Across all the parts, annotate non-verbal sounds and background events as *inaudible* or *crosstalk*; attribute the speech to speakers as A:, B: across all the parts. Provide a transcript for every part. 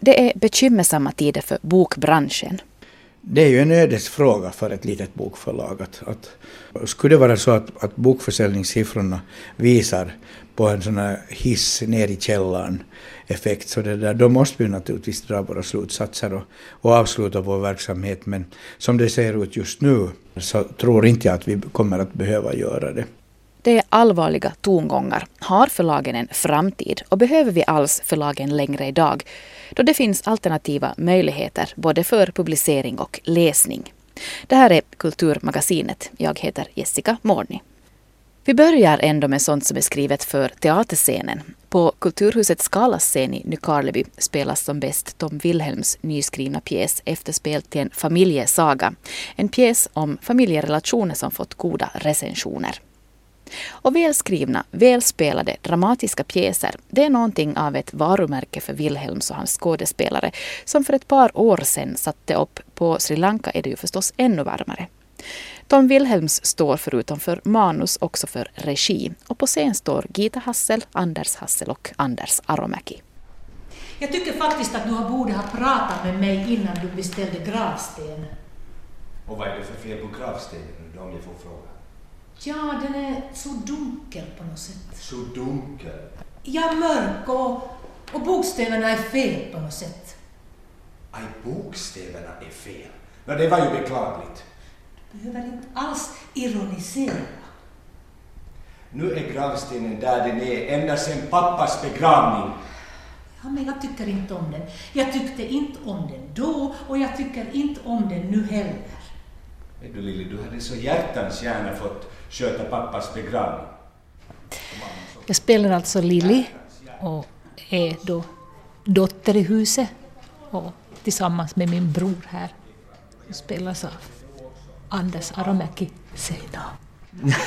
A: Det är bekymmersamma tider för bokbranschen.
B: Det är ju en ödesfråga för ett litet bokförlag. Att, att, skulle det vara så att, att bokförsäljningssiffrorna visar på en sån här hiss ner i källaren effekt, så det där, då måste vi naturligtvis dra våra slutsatser och, och avsluta vår verksamhet. Men som det ser ut just nu så tror inte jag att vi kommer att behöva göra det.
A: Det är allvarliga tongångar. Har förlagen en framtid och behöver vi alls förlagen längre idag? Då det finns alternativa möjligheter både för publicering och läsning. Det här är Kulturmagasinet. Jag heter Jessica Morni. Vi börjar ändå med sånt som är skrivet för teaterscenen. På Kulturhuset Skalas scen i Nykarleby spelas som bäst Tom Wilhelms nyskrivna pjäs Efterspel till en familjesaga. En pjäs om familjerelationer som fått goda recensioner. Och välskrivna, välspelade, dramatiska pjäser, det är någonting av ett varumärke för Wilhelms och hans skådespelare, som för ett par år sedan satte upp på Sri Lanka är det ju förstås ännu varmare. Tom Wilhelms står förutom för manus också för regi och på scen står Gita Hassel, Anders Hassel och Anders Aromäki.
C: Jag tycker faktiskt att du borde ha pratat med mig innan du beställde gravsten.
D: Och vad är det för fel på gravstenen om jag får fråga?
C: Ja, den är så dunkel på något sätt.
D: Så dunkel?
C: Ja, mörk och, och bokstäverna är fel på något sätt.
D: Aj, bokstäverna är fel. No, det var ju beklagligt.
C: Du behöver inte alls ironisera.
D: Nu är gravstenen där den är ända sedan pappas begravning.
C: Ja, men jag tycker inte om den. Jag tyckte inte om den då och jag tycker inte om den nu heller.
D: Vet du Lilly, du hade så hjärtans gärna fått sköta pappas begravning.
E: Jag spelar alltså Lilly och är då dotter i huset och tillsammans med min bror här som spelas av Anders Aromäki Seina. *laughs*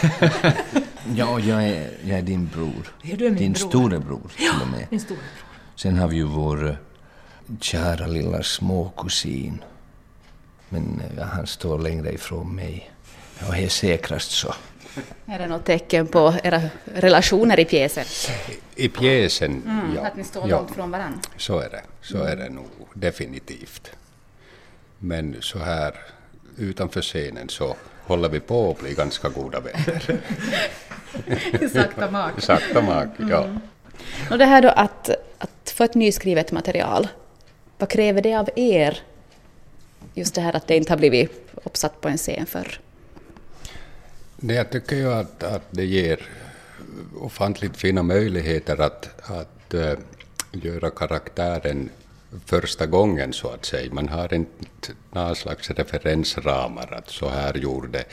F: ja, jag är, jag är din bror.
E: Ja, du är min
F: din
E: bror.
F: storebror till
E: Ja,
F: och med.
E: min storebror.
F: Sen har vi ju vår eh, kära lilla småkusin. Men eh, han står längre ifrån mig. Och är säkrast så.
A: Är det något tecken på era relationer i pjäsen?
G: I pjäsen,
A: Mm,
G: ja.
A: Att ni står
G: ja.
A: långt från varandra?
G: Så är det. Så är det nog definitivt. Men så här utanför scenen så håller vi på att bli ganska goda vänner. *laughs*
A: Sakta mak.
G: Sakta mak, ja.
A: Mm. Och det här då att, att få ett nyskrivet material, vad kräver det av er? Just det här att det inte har blivit uppsatt på en scen förr.
G: Nej, jag tycker ju att, att det ger ofantligt fina möjligheter att, att äh, göra karaktären första gången så att säga. Man har inte några slags referensramar att så här gjorde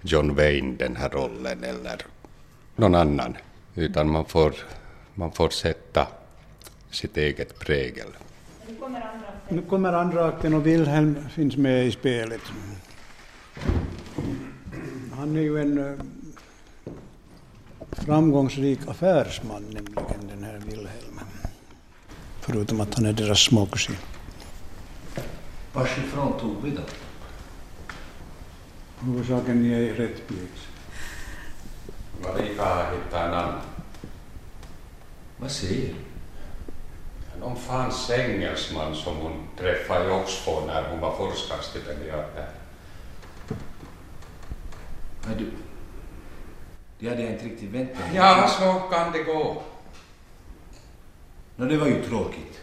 G: John Wayne den här rollen eller någon annan. Utan man får, man får sätta sitt eget prägel.
H: Nu kommer andra akten och Wilhelm finns med i spelet. Han är ju en eh, framgångsrik affärsman, nämligen den här Wilhelm. Förutom att han är deras småkusin.
F: Varifrån tog vi då?
H: Huvudsaken ni är i rätt pjäs.
G: Marika har hittat en annan.
F: Vad säger du?
G: Någon fans engelsman som hon träffade i Oxford när hon var forskarstipendiat där.
F: Ja, du... Det hade jag inte riktigt väntat mig.
G: Ja, så kan det gå.
F: Nå, det var ju tråkigt.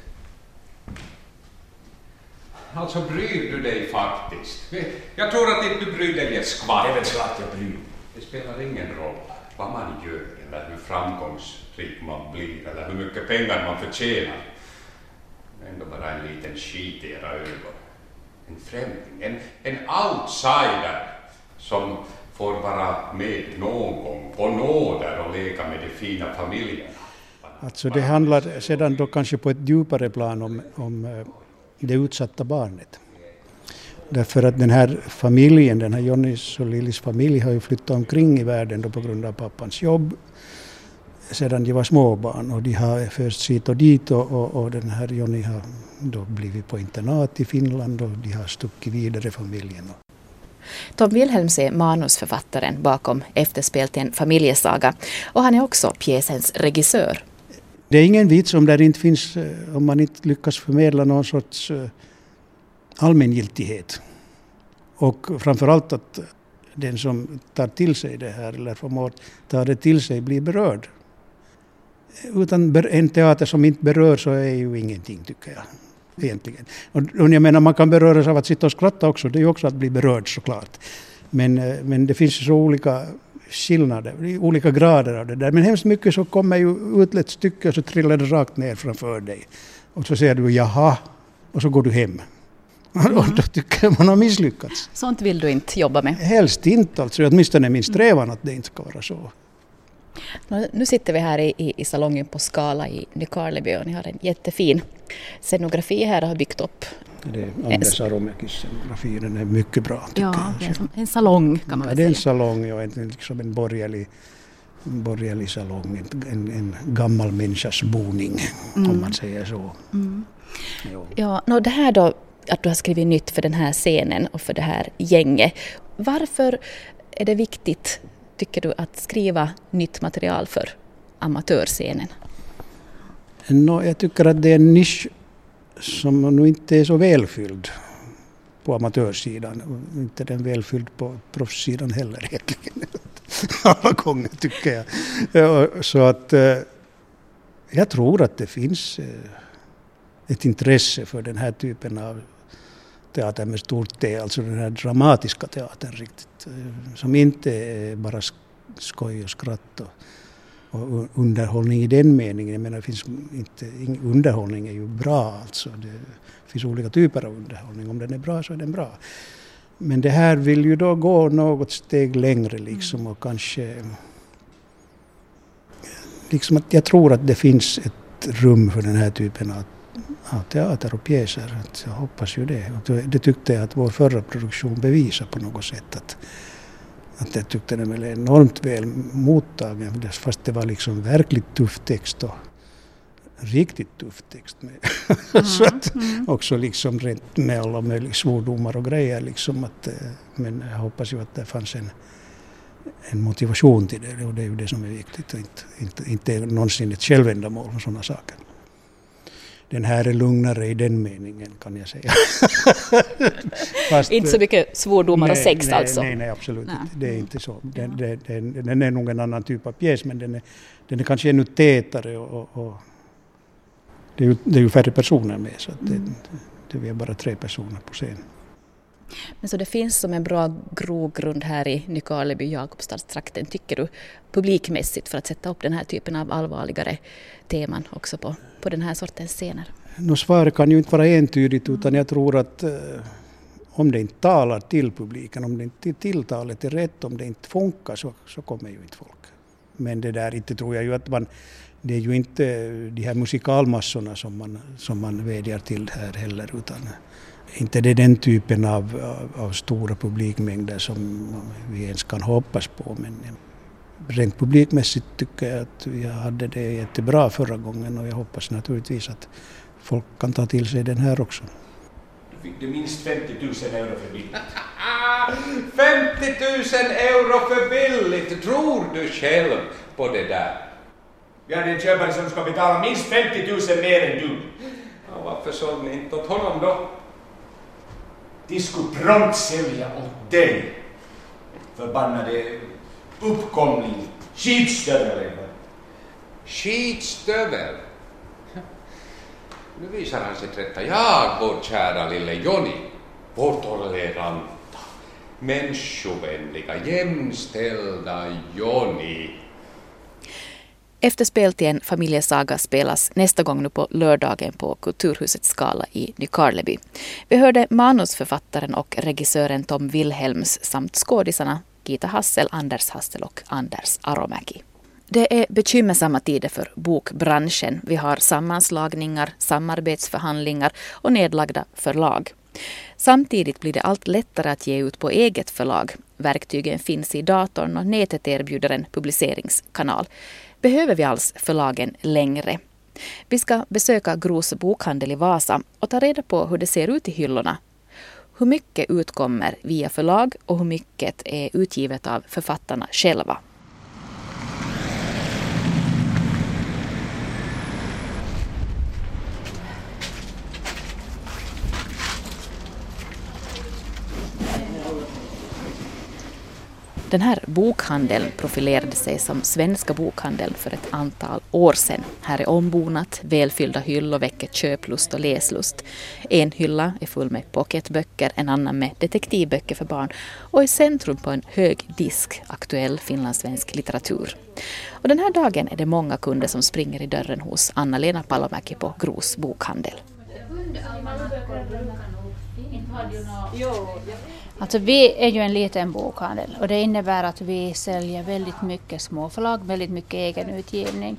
G: Alltså bryr du dig faktiskt? Jag tror att inte du bryr dig ett skvatt.
F: Det är väl klart jag bryr.
G: Det spelar ingen roll vad man gör eller hur framgångsrik man blir eller hur mycket pengar man förtjänar. Ändå bara en liten skit i era ögon. En främling, en, en outsider som får vara med någon gång på nåder och leka med de fina familjerna.
H: Alltså det handlar sedan då kanske på ett djupare plan om, om eh, det utsatta barnet. Därför att den här familjen, den här Jonnys och Lillis familj har ju flyttat omkring i världen då på grund av pappans jobb sedan de var småbarn och de har först hit och dit och, och, och den här Jonny har då blivit på internat i Finland och de har stuckit vidare familjen.
A: Tom Wilhelms är manusförfattaren bakom Efterspel till en familjesaga och han är också pjäsens regissör.
H: Det är ingen vits om, där inte finns, eh, om man inte lyckas förmedla någon sorts eh, allmängiltighet. Och framförallt att den som tar till sig det här eller förmår ta det till sig blir berörd. Utan en teater som inte berör så är ju ingenting tycker jag. Egentligen. Och, och jag menar man kan beröras av att sitta och skratta också, det är ju också att bli berörd såklart. Men, eh, men det finns så olika skillnader, olika grader av det där. Men hemskt mycket så kommer ju ut ett stycke och så trillar det rakt ner framför dig. Och så säger du jaha, och så går du hem. Mm. *laughs* Och då tycker jag man har misslyckats.
A: Sånt vill du inte jobba med?
H: Helst inte, alltså. åtminstone min strävan att det inte ska vara så.
A: Nu sitter vi här i, i, salongen på Skala i Nykarleby och ni har en jättefin scenografi här och har byggt upp.
H: Det är Anders Aromäkis scenografi, den är mycket bra.
A: Ja, det är en salong kan man väl
H: säga. Det är en salong, ja, en, liksom en borgerlig en borgerlig salong, en, en gammal människas boning mm. om man säger så. Mm.
A: Ja, no, det här då att du har skrivit nytt för den här scenen och för det här gänget. Varför är det viktigt, tycker du, att skriva nytt material för amatörscenen?
H: No, jag tycker att det är en nisch som nog inte är så välfylld på amatörsidan. Inte den välfylld på proffssidan heller *laughs* egentligen. Alla gånger tycker jag. Eh, så att eh, jag tror att det finns eh, ett intresse för den här typen av teater med stort T, alltså den här dramatiska teatern riktigt. Eh, som inte är bara skoj och skratt och, och underhållning i den meningen. Jag menar, det finns inte, underhållning är ju bra alltså. Det finns olika typer av underhållning. Om den är bra så är den bra. Men det här vill ju då gå något steg längre liksom och kanske liksom att jag tror att det finns ett rum för den här typen av av teater och pjäser. jag hoppas ju det. Och det tyckte jag att vår förra produktion bevisade på något sätt. Att, att jag tyckte den var enormt väl mottagen fast det var liksom verkligt tuff text och riktigt tuff text med. *laughs* Mm, så att mm. också liksom rent med alla möjliga svordomar och grejer liksom att, eh, men jag hoppas ju att det fanns en, en motivation till det och det är ju det som är viktigt inte, inte, inte någonsin ett självändamål och sådana saker den här är lugnare i den meningen kan jag säga. *laughs*
A: Fast, inte så mycket svordomar och sex
H: nej,
A: alltså?
H: Nej, nej absolut nej. inte. Det är inte så. Den, den, den, den, är nog en annan typ av pjäs men den är, den är kanske ännu tätare och, och, och det, är ju, det är ju färre personer med så det, mm. det, det är bara tre personer på scen.
A: Men så det finns som en bra grogrund här i Nykarleby, Jakobstadstrakten, tycker du, publikmässigt för att sätta upp den här typen av allvarligare teman också på, på den här sortens scener?
H: No, svaret kan ju inte vara entydigt utan jag tror att eh, om det inte talar till publiken, om det inte tilltalet är rätt, om det inte funkar så, så kommer ju inte folk. Men det där inte tror jag ju att man det är ju inte de här musikalmassorna som man, som man vädjar till här heller utan inte det är den typen av, av, stora publikmängder som vi ens kan hoppas på. Men rent publikmässigt tycker jag att vi hade det jättebra förra gången och jag hoppas naturligtvis att folk kan ta till sig den här också.
D: Du fick du minst 50 000 euro för billigt.
G: 50 000 euro för billigt! Tror du själv på det där?
D: Vi hade en köpare som ska betala minst 50 000 mer än du.
G: Ja, varför sålde ni inte åt honom då?
D: De skulle prompt sälja åt dig. Förbannade uppkomling, skitstövel.
G: Skitstövel? Nu visar han sitt rätta jag, vår kära lille Joni. Vår toleranta, människovänliga, jämställda Joni.
A: Efterspel till en familjesaga spelas nästa gång nu på lördagen på Kulturhuset Skala i Nykarleby. Vi hörde manusförfattaren och regissören Tom Wilhelms samt skådisarna Gita Hassel, Anders Hassel och Anders Aromäki. Det är bekymmersamma tider för bokbranschen. Vi har sammanslagningar, samarbetsförhandlingar och nedlagda förlag. Samtidigt blir det allt lättare att ge ut på eget förlag. Verktygen finns i datorn och nätet erbjuder en publiceringskanal. Behöver vi alls förlagen längre? Vi ska besöka Gros bokhandel i Vasa och ta reda på hur det ser ut i hyllorna. Hur mycket utkommer via förlag och hur mycket är utgivet av författarna själva? Den här bokhandeln profilerade sig som Svenska bokhandeln för ett antal år sedan. Här är ombonat, välfyllda hyllor väcker köplust och läslust. En hylla är full med pocketböcker, en annan med detektivböcker för barn och i centrum på en hög disk aktuell finlandssvensk litteratur. Och den här dagen är det många kunder som springer i dörren hos Anna-Lena Palomäki på Gros bokhandel.
I: Alltså vi är ju en liten bokhandel och det innebär att vi säljer väldigt mycket småförlag, väldigt mycket egenutgivning.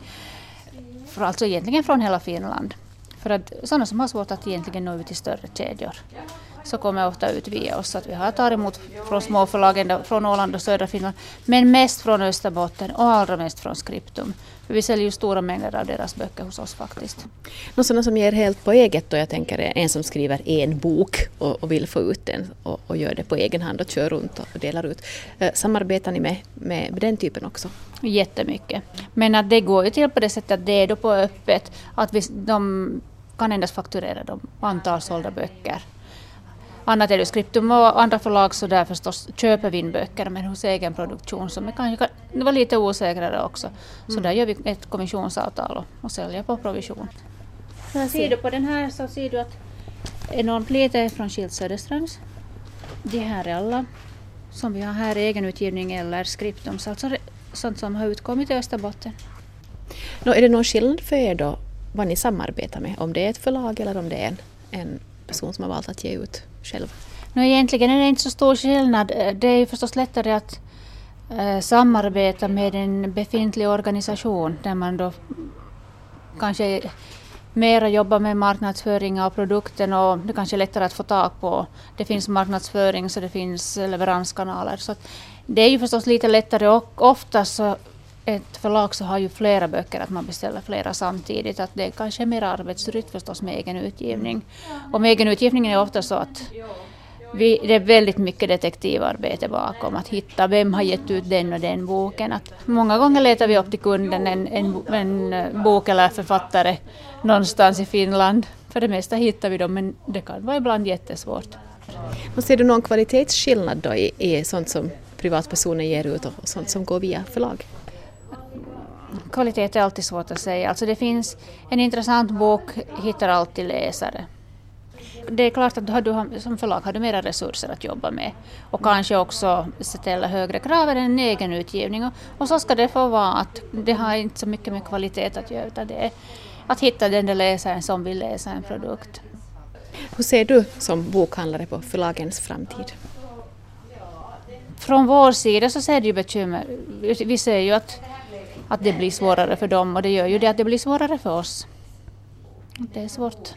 I: För alltså egentligen från hela Finland. För att sådana som har svårt att egentligen nå ut till större kedjor så kommer ofta ut via oss. Så att vi har tagit emot från småförlagen från Åland och södra Finland, men mest från Österbotten och allra mest från Skriptum. För vi säljer ju stora mängder av deras böcker hos oss faktiskt.
A: Något sådana som ger helt på eget då, jag tänker en som skriver en bok och, och vill få ut den och, och, gör det på egen hand och kör runt och delar ut. Eh, samarbetar ni med, med, med den typen också?
I: Jättemycket. Men att det går ju till på det sättet att det är då på öppet, att vi, de kan endast fakturera de antal sålda böcker annat är det Skriptum och andra förlag så där förstås köper vi in böcker men hos egen produktion som är kanske det var lite osäkrare också. Så mm. där gör vi ett kommissionsavtal och, och säljer på provision. Ser du på den här så ser du att enormt lite från Skild Söderströms. De här är alla som vi har här egenutgivning eller Skriptum, så alltså sånt som har utkommit i Österbotten.
A: Nå, är det någon skillnad för er då vad ni samarbetar med? Om det är ett förlag eller om det är en, en person som har valt att ge ut själv?
I: No, egentligen är det inte så stor skillnad. Eh, det är ju förstås lättare att eh, samarbeta med en befintlig organisation där man då kanske mera jobbar med marknadsföring av produkten och det kanske är lättare att få tag på. Det finns marknadsföring så det finns leveranskanaler. Så det är ju förstås lite lättare och oftast så ett förlag så har ju flera böcker, att man beställer flera samtidigt. Att det kanske är mer arbetsrytm förstås med egen utgivning. Och med egen utgivning är det ofta så att vi, det är väldigt mycket detektivarbete bakom. Att hitta vem har gett ut den och den boken. Att många gånger letar vi upp till kunden en, en, en bok eller författare någonstans i Finland. För det mesta hittar vi dem men det kan vara ibland jättesvårt.
A: Och ser du någon kvalitetsskillnad då i, i sånt som privatpersoner ger ut och sånt som går via förlag?
I: Kvalitet är alltid svårt att säga. Alltså det finns en intressant bok, hittar alltid läsare. Det är klart att du som förlag har du mera resurser att jobba med och kanske också ställa högre krav än en egen utgivning. Och, och så ska det få vara att det har inte så mycket med kvalitet att göra utan det är att hitta den där läsaren som vill läsa en produkt.
A: Hur ser du som bokhandlare på förlagens framtid?
I: Från vår sida så ser det ju bekymmer. Vi ser ju att att det blir svårare för dem och det gör ju det att det blir svårare för oss. Det är svårt.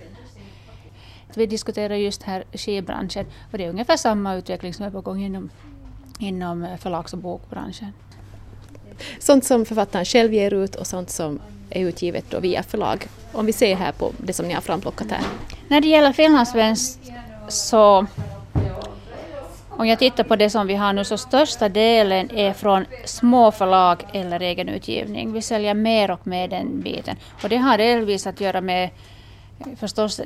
I: Vi diskuterar just här skivbranschen och det är ungefär samma utveckling som är på gång inom, inom förlags och bokbranschen.
A: Sånt som författaren själv ger ut och sånt som är utgivet då via förlag. Om vi ser här på det som ni har framplockat här.
I: När det gäller finlandssvenskt så om jag tittar på det som vi har nu så största delen är från små förlag eller egen utgivning. Vi säljer mer och mer den biten. Och det har delvis att göra med, förstås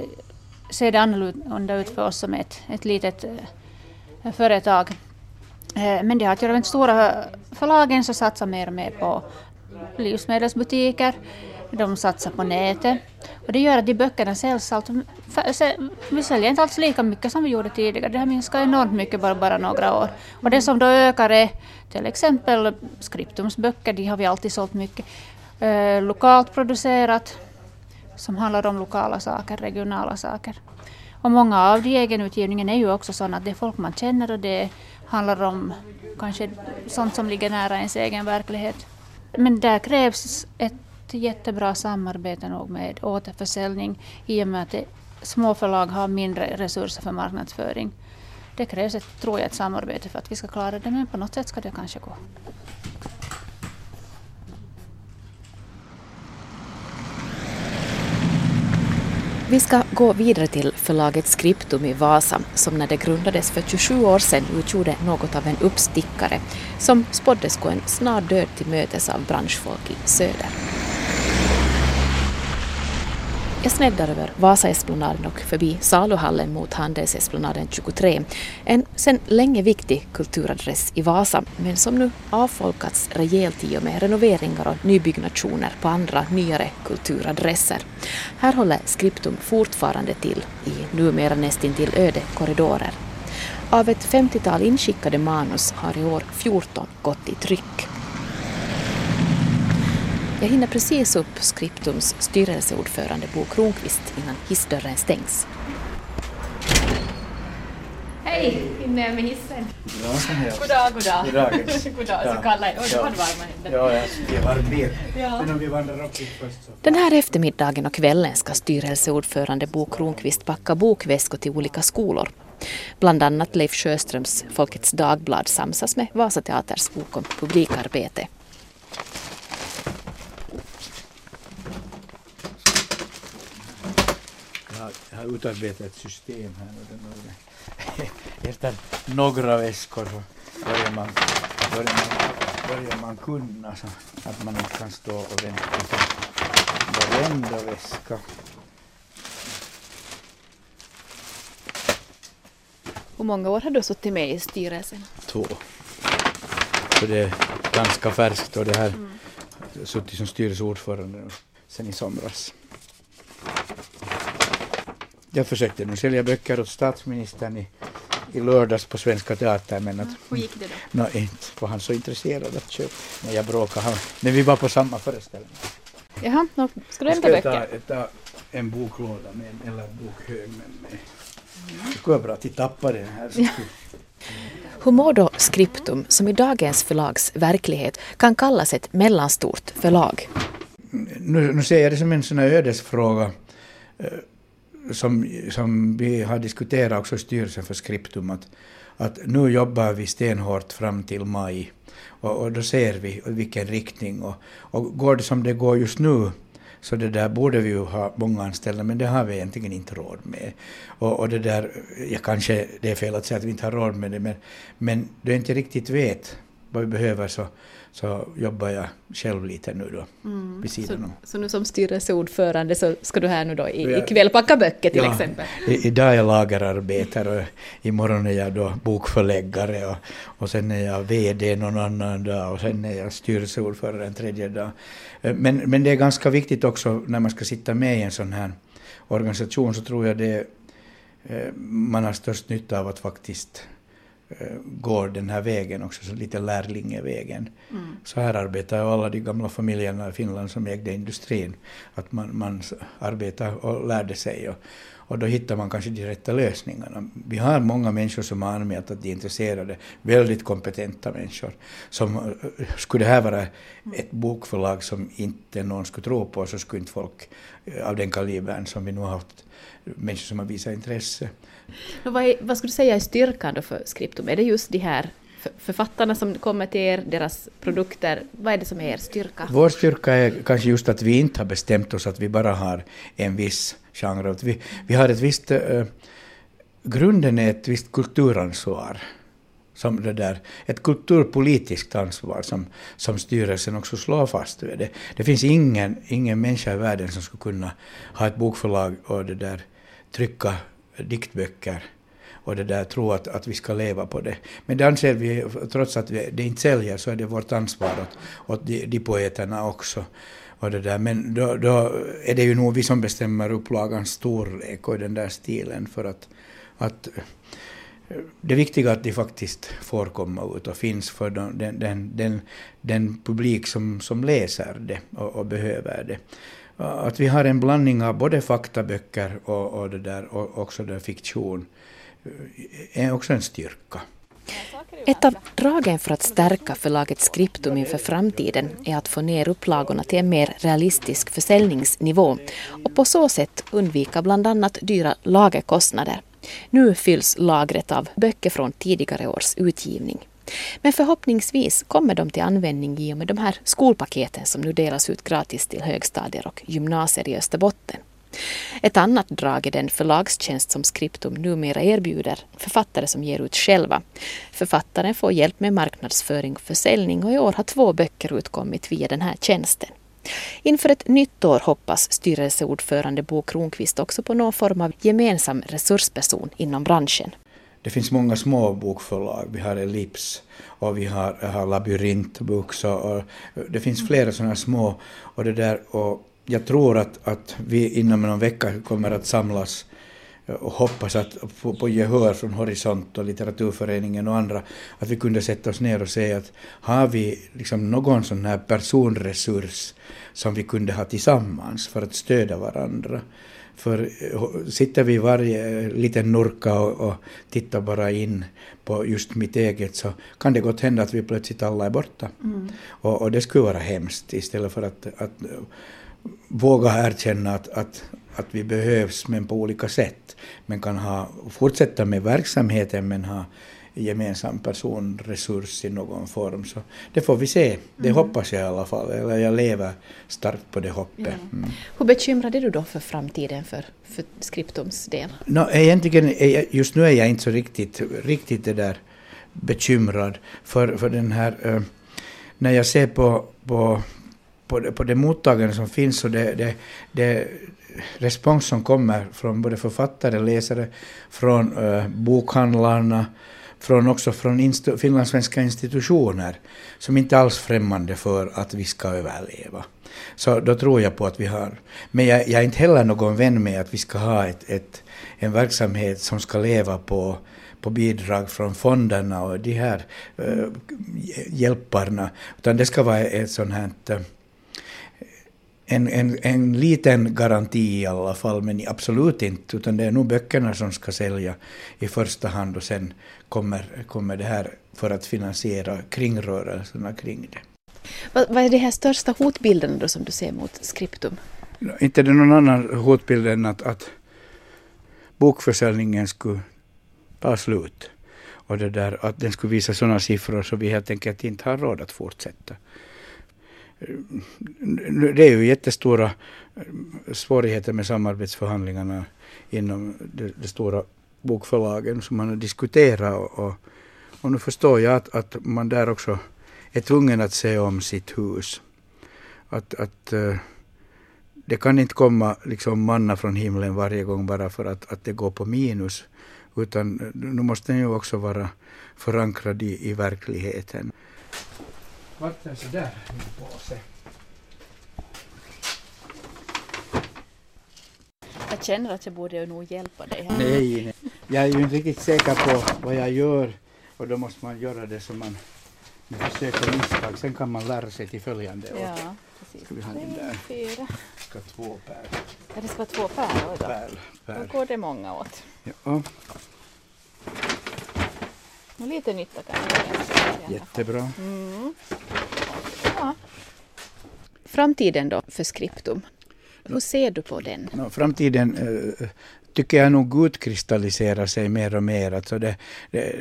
I: ser det annorlunda ut för oss som ett, ett litet eh, företag. Eh, men det har att göra med de stora förlagen som satsar mer och mer på livsmedelsbutiker. De satsar på nätet. Och det gör att de böckerna säljs allt... vi säljer inte alls lika mycket som vi gjorde tidigare. Det har minskat enormt mycket bara, bara några år. Och det som då ökar är till exempel skriptumsböcker, de har vi alltid sålt mycket. Eh, lokalt producerat, som handlar om lokala saker, regionala saker. Och många av de egenutgivningen är ju också sådana att det är folk man känner och det handlar om kanske sånt som ligger nära ens egen verklighet. Men där krävs ett jättebra samarbete nog med återförsäljning i och med att små förlag har mindre resurser för marknadsföring. Det krävs ett, tror jag, ett samarbete för att vi ska klara det, men på något sätt ska det kanske gå.
A: Vi ska gå vidare till förlaget Skriptum i Vasa som när det grundades för 27 år sedan utgjorde något av en uppstickare som spåddes gå en snar död till mötes av branschfolk i söder. Jag sneddar över Vasaesplanaden och förbi saluhallen mot Handelsesplanaden 23. En sedan länge viktig kulturadress i Vasa men som nu avfolkats rejält i och med renoveringar och nybyggnationer på andra nyare kulturadresser. Här håller Skriptum fortfarande till i numera nästintill öde korridorer. Av ett 50-tal inskickade manus har i år 14 gått i tryck. Jag hinner precis upp Skriptums styrelseordförande Bo Kronqvist innan hissdörren stängs.
I: Hej! Jag med hissen?
B: Ja, så här.
I: God dag, god dag.
B: God dag. *laughs*
I: God dag, så kallar jag. Oj, du hade varma händer.
B: Ja, jag det var bil. Men om vi vandrar upp hit först så...
A: Den här eftermiddagen och kvällen ska styrelseordförande Bo Kronqvist packa bokväskor till olika skolor. Bland annat Leif Sjöströms Folkets Dagblad samsas med Vasateaters bok om publikarbete.
B: Har, jag har utarbetat ett system här. Och den, *laughs* efter några väskor så börjar man, börjar man, börjar man kunna så att man inte kan stå och vänta på varenda väska.
A: Hur många år har du suttit med i styrelsen?
B: Två. Så det är ganska färskt och det här
A: Mm.
B: suttit som styrelseordförande sen i somras. Jag försökte nu sälja böcker åt statsministern i, i lördags på Svenska Teatern men att
A: Hur gick det då?
B: nå, inte var han så intresserad att köpa. Men jag bråkade han. Men vi var på samma föreställning.
A: Jaha, nå, ska du
B: Jag
A: hämta
B: ska
A: böcker?
B: ta, ta en boklåda med en, eller en bokhög med mig. Det skulle vara bra att tappa den här.
A: mår då Skriptum, som i dagens förlags verklighet kan kallas ett mellanstort förlag?
B: nu, nu ser jag det som en sån här ödesfråga eh, som, som vi har diskuterat också i styrelsen för Skriptum att, att nu jobbar vi stenhårt fram till maj och, och då ser vi i vilken riktning och, och går det som det går just nu så det där borde vi ju ha många anställda men det har vi egentligen inte råd med. Och, och det där, ja, kanske det är fel att säga att vi inte har råd med det men, men du inte riktigt vet vad vi behöver så, så jobbar jag själv lite nu då vid sidan
A: Så,
B: om.
A: så nu som styrelseordförande så ska du här nu då i,
B: Ja.
A: ikväll packa böcker till
B: Ja,
A: exempel?
B: I, idag är jag lagerarbetare och imorgon är jag då bokförläggare och, och sen är jag VD någon annan dag och sen är jag styrelseordförande en tredje dag. Eh, Men, men det är ganska viktigt också när man ska sitta med i en sån här organisation så tror jag det eh, man har störst nytta av att faktiskt går den här vägen också, så lite lärlingevägen. Så här arbetar ju alla de gamla familjerna i Finland som ägde industrin. Att man, man arbetar och lärde sig och, och då hittar man kanske de rätta lösningarna. Vi har många människor som har anmält att de är intresserade, väldigt kompetenta människor. Som, eh, skulle det här vara ett bokförlag som inte någon skulle tro på så skulle inte folk eh, av den kalibern som vi nu har haft, människor som har visat intresse.
A: Vad, är, vad skulle du säga är styrkan då för Skriptum? Är det just de här författarna som kommer till er, deras produkter? Vad är det som är er styrka?
B: Vår styrka är kanske just att vi inte har bestämt oss att vi bara har en viss genre. Vi, vi har ett visst... eh, grunden är ett visst kulturansvar. Som det där, ett kulturpolitiskt ansvar som, som styrelsen också slår fast. Det, det finns ingen, ingen människa i världen som skulle kunna ha ett bokförlag och det där, trycka diktböcker och det där tro att, att vi ska leva på det. Men det anser vi, trots att vi, det inte säljer, så är det vårt ansvar åt, åt de, de poeterna också. Och det där. Men då, då är det ju nog vi som bestämmer upplagans storlek och den där stilen för att, att det viktiga är att de faktiskt får komma ut och finns för den, den, den, den publik som, som läser det och, och behöver det. Äh, att vi har en blandning av både faktaböcker och, och, det där, och också det fiktion eh, är också en styrka.
A: Ett av dragen för att stärka förlaget Skriptum inför framtiden är att få ner upplagorna till en mer realistisk försäljningsnivå och på så sätt undvika bland annat dyra lagerkostnader. Nu fylls lagret av böcker från tidigare års utgivning. Men förhoppningsvis kommer de till användning i och med de här skolpaketen som nu delas ut gratis till högstadier och gymnasier i Österbotten. Ett annat drag är den förlagstjänst som Skriptum numera erbjuder författare som ger ut själva. Författaren får hjälp med marknadsföring och försäljning och i år har två böcker utkommit via den här tjänsten. Inför ett nytt år hoppas styrelseordförande Bo Kronqvist också på någon form av gemensam resursperson inom branschen.
B: Det finns många små bokförlag. Vi har Ellips, och vi har, har Labyrint Books och, och, det finns flera sådana små. Och det där, och jag tror att, att vi inom någon vecka kommer att samlas och hoppas att få på gehör från Horisont och Litteraturföreningen och andra, att vi kunde sätta oss ner och säga att har vi liksom någon sån här personresurs som vi kunde ha tillsammans för att stödja varandra. För eh, sitter vi varje liten nurka och, och tittar bara in på just mitt eget så kan det gott hända att vi plötsligt alla är borta. Mm. Och, och, det skulle vara hemskt istället för att, att våga erkänna att, att, att vi behövs men på olika sätt. Men kan ha, fortsätta med verksamheten men ha gemensam personresurs i någon form. Så det får vi se. Det mm. hoppas jag i alla fall. Eller jag lever starkt på det hoppet. Mm.
A: Hur bekymrad är du då för framtiden för, för Skriptums del?
B: No, egentligen, just nu är jag inte så riktigt, riktigt det där bekymrad för, för den här... Uh, när jag ser på, på, på, det, på det mottagande som finns och det, det, det respons som kommer från både författare, läsare, från uh, bokhandlarna, från också från instu, finlandssvenska institutioner som inte alls främmande för att vi ska överleva. Så då tror jag på att vi har... Men jag, jag är inte heller någon vän med att vi ska ha ett, ett, en verksamhet som ska leva på på bidrag från fonderna och de här uh, hjälparna, utan det ska vara ett sånt här uh, en, en, en liten garanti i alla fall, men absolut inte, utan det är nog böckerna som ska sälja i första hand och sen kommer, kommer det här för att finansiera kringrörelserna kring det.
A: Vad, vad är de här största hotbilderna då som du ser mot Skriptum?
B: Inte är det någon annan hotbild än att, att bokförsäljningen skulle ta slut och det där, att den skulle visa sådana siffror så vi helt enkelt inte har råd att fortsätta det är ju jättestora svårigheter med samarbetsförhandlingarna inom de, de stora bokförlagen som man har diskuterat och, och, och nu förstår jag att, att man där också är tvungen att se om sitt hus. Att, att eh, det kan inte komma liksom manna från himlen varje gång bara för att, att det går på minus. Utan nu måste den ju också vara förankrad i, i verkligheten vart den sådär min påse?
A: Jag känner att jag borde nog hjälpa dig här.
B: Nej, nej, jag är ju inte riktigt säker på vad jag gör och då måste man göra det som man med försök och misstag. Sen kan man lära sig till följande år.
A: Ja, precis. Ska vi ha den där? Fyra.
B: Ska två per.
A: Ja, det ska vara två per? Oj då. Per, per. Då går det många åt.
B: Ja.
A: Och lite nytta kan
B: jag Jättebra. Mm.
A: Ja. Framtiden då för Skriptum? Hur ser du på den?
B: No, framtiden eh, tycker jag nog utkristalliserar sig mer och mer. Alltså det, det,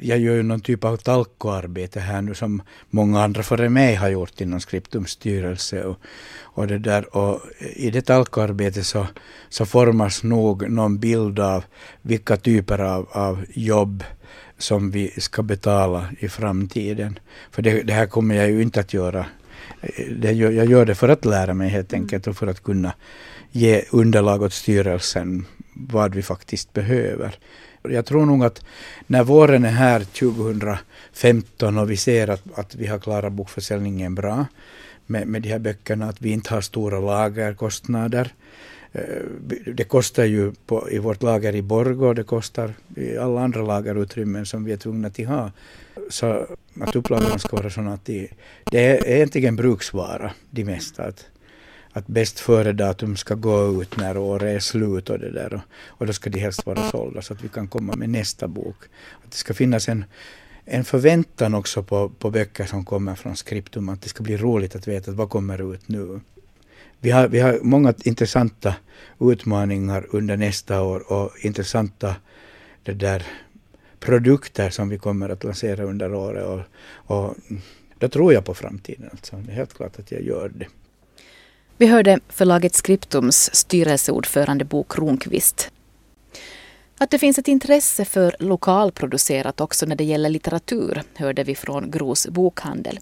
B: jag gör ju någon typ av talkoarbete här nu som många andra före mig har gjort inom Skriptums styrelse. Och, och, det där, och I det talkoarbetet så, så formas nog någon bild av vilka typer av, av jobb som vi ska betala i framtiden. För det, det här kommer jag ju inte att göra. Det, jag gör det för att lära mig helt enkelt och för att kunna ge underlag åt styrelsen vad vi faktiskt behöver. Jag tror nog att när våren är här 2015 och vi ser att, att vi har klarat bokförsäljningen bra med, med de här böckerna, att vi inte har stora lagerkostnader, Eh, det kostar ju på, i vårt lager i Borgå, det kostar i alla andra lagerutrymmen som vi är tvungna till ha. Så att upplagorna ska vara sådana att de, det är egentligen bruksvara, de mesta. Att, att bäst före-datum ska gå ut när året är slut och det där. Och, och då ska de helst vara sålda så att vi kan komma med nästa bok. Att det ska finnas en, en förväntan också på, på böcker som kommer från Skriptum, att det ska bli roligt att veta vad kommer ut nu vi har, vi har många intressanta utmaningar under nästa år och intressanta det där, produkter som vi kommer att lansera under året. Och, och då tror jag på framtiden. Alltså. Det är helt klart att jag gör det.
A: Vi hörde förlaget Skriptums styrelseordförande Bo Kronqvist. Att det finns ett intresse för lokalproducerat också när det gäller litteratur hörde vi från Gros bokhandel.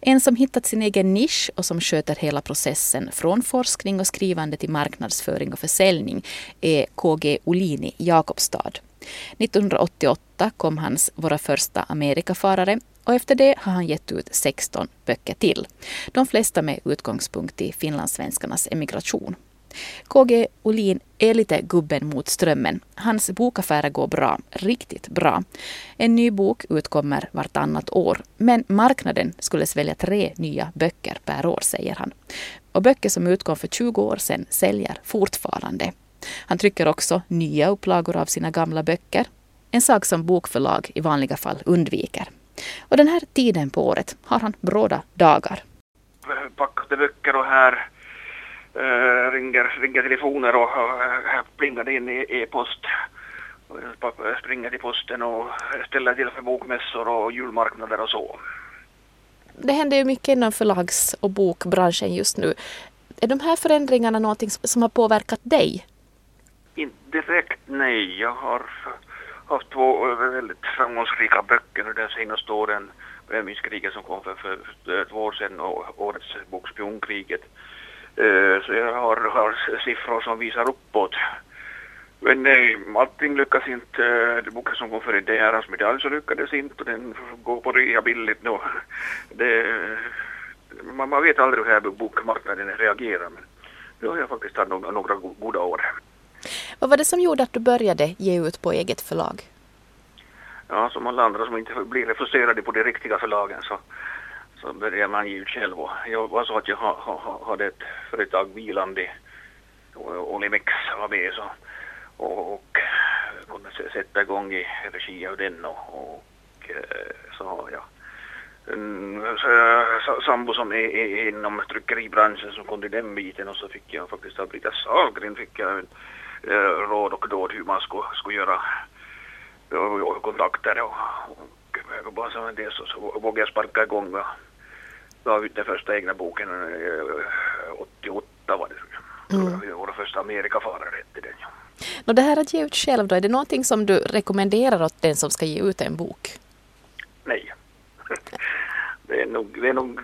A: En som hittat sin egen nisch och som sköter hela processen från forskning och skrivande till marknadsföring och försäljning är KG Olini Jakobstad. 1988 kom hans Våra första Amerikafarare och efter det har han gett ut 16 böcker till. De flesta med utgångspunkt i finlandssvenskarnas emigration. KG Olin är lite gubben mot strömmen. Hans bokaffärer går bra, riktigt bra. En ny bok utkommer vartannat år, men marknaden skulle svälja tre nya böcker per år, säger han. Och böcker som utkom för 20 år sedan säljer fortfarande. Han trycker också nya upplagor av sina gamla böcker, en sak som bokförlag i vanliga fall undviker. Och den här tiden på året har han bråda dagar.
J: Packade böcker och här Uh, ringer, ringer telefoner och uh, plingar in i e-post. Springer till posten och ställer till för bokmässor och julmarknader och så.
A: Det händer ju mycket inom förlags och bokbranschen just nu. Är de här förändringarna någonting som har påverkat dig?
J: Inte direkt, nej. Jag har haft två eh, väldigt framgångsrika böcker nu de senaste åren. Brännvinskriget som kom för, för två år sedan och årets bok Spionkriget. Eh, så jag har, har siffror som visar uppåt. Men nej, allting lyckas inte. Det boken som kom för deras medalj så lyckades inte och den går på rea billigt nu. Det, man, man vet aldrig hur här bokmarknaden reagerar men nu har jag faktiskt haft några, några goda år.
A: Vad var det som gjorde att du började ge ut på eget förlag?
J: Ja, som alla andra som inte blir refuserade på de riktiga förlagen så så började man ge ut själv. Jag var så att jag ha, ha, hade ett företag vilande, Olimex AB, så, och, och kunde sätta igång i regi av den och, och eh, så har jag sambo som är, är inom tryckeribranschen som kunde den biten och så fick jag faktiskt av Brita Sahlgren fick jag en, råd och dåd hur man skulle, skulle göra och, och kontakter och, och bara så det så, så vågade jag sparka igång gav ut den första egna boken 88 eh, var det. Mm. Våra första Amerikafarare hette den. Ja.
A: Och det här att ge ut själv då, är det någonting som du rekommenderar åt den som ska ge ut en bok?
J: Nej. *laughs* Det är nog, det är nog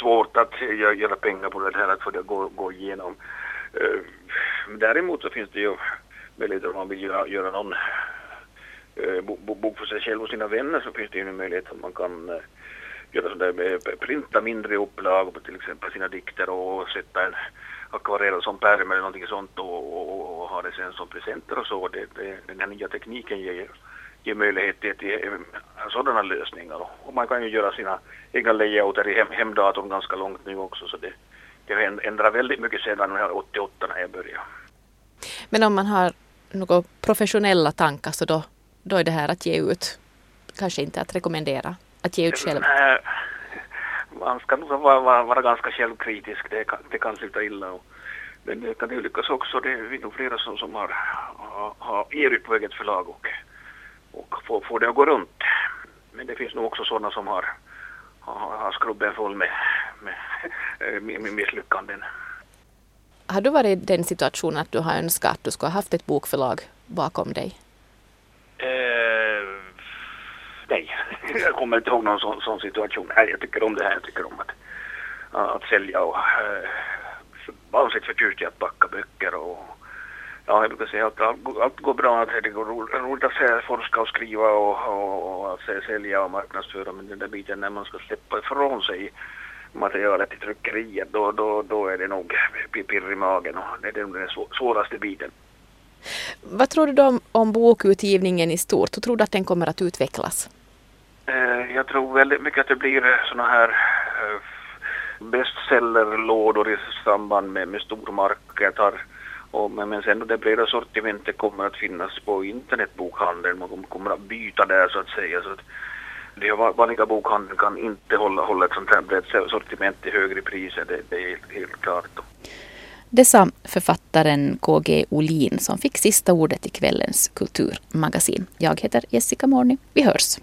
J: svårt att göra pengar på det här, att få det gå, gå igenom. Eh, däremot så finns det ju möjligheter om man vill göra, göra någon uh, bok för sig själv och sina vänner så finns det ju en möjlighet att man kan eh, göra sådär med, printa mindre upplag på till exempel sina dikter och sätta en akvarell som pärm eller någonting sånt och, och, och, ha det sen som presenter och så. Det, det, den här nya tekniken ger, ger möjlighet till, till sådana lösningar och man kan ju göra sina egna layouter i hem, hemdatorn ganska långt nu också så det, det har ändrat väldigt mycket sedan 88 när jag började.
A: Men om man har några professionella tankar så då, då är det här att ge ut kanske inte att rekommendera? att ge ut själv?
J: Man ska nog vara, vara, vara ganska självkritisk, det kan, det kan sluta illa. Och, men det kan ju lyckas också, det är nog flera som, som har, har, ut på eget förlag och, och får, får det att gå runt. Men det finns nog också sådana som har, har, skrubben full med, med, med misslyckanden.
A: Har du varit i den situationen att du har önskat att du skulle ha haft ett bokförlag bakom dig?
J: Eh, nej, jag kommer inte ihåg någon sån, sån situation. Nej, jag tycker om det här. Jag tycker om att, att sälja och äh, vansinnigt förtjust i att packa böcker och ja, jag brukar säga att allt, allt går bra. Att det går roligt att forska och skriva och, och, och att sälja och marknadsföra men den där biten när man ska släppa ifrån sig materialet i tryckeriet då, då, då är det nog pirr i magen och det är den svåraste biten.
A: Vad tror du då om, om bokutgivningen i stort? Hur tror du att den kommer att utvecklas?
J: Eh, jag tror väldigt mycket att det blir såna här eh, bestsellerlådor i samband med, med stormarknader. Och, men, men sen det breda sortimentet kommer att finnas på internetbokhandeln. Man kommer att byta där så att säga. Så att det vanliga bokhandeln kan inte hålla, hålla ett sånt här brett sortiment till högre priser. Det, det är helt, helt klart.
A: Det sa författaren KG Olin som fick sista ordet i kvällens kulturmagasin. Jag heter Jessica Morni. Vi hörs.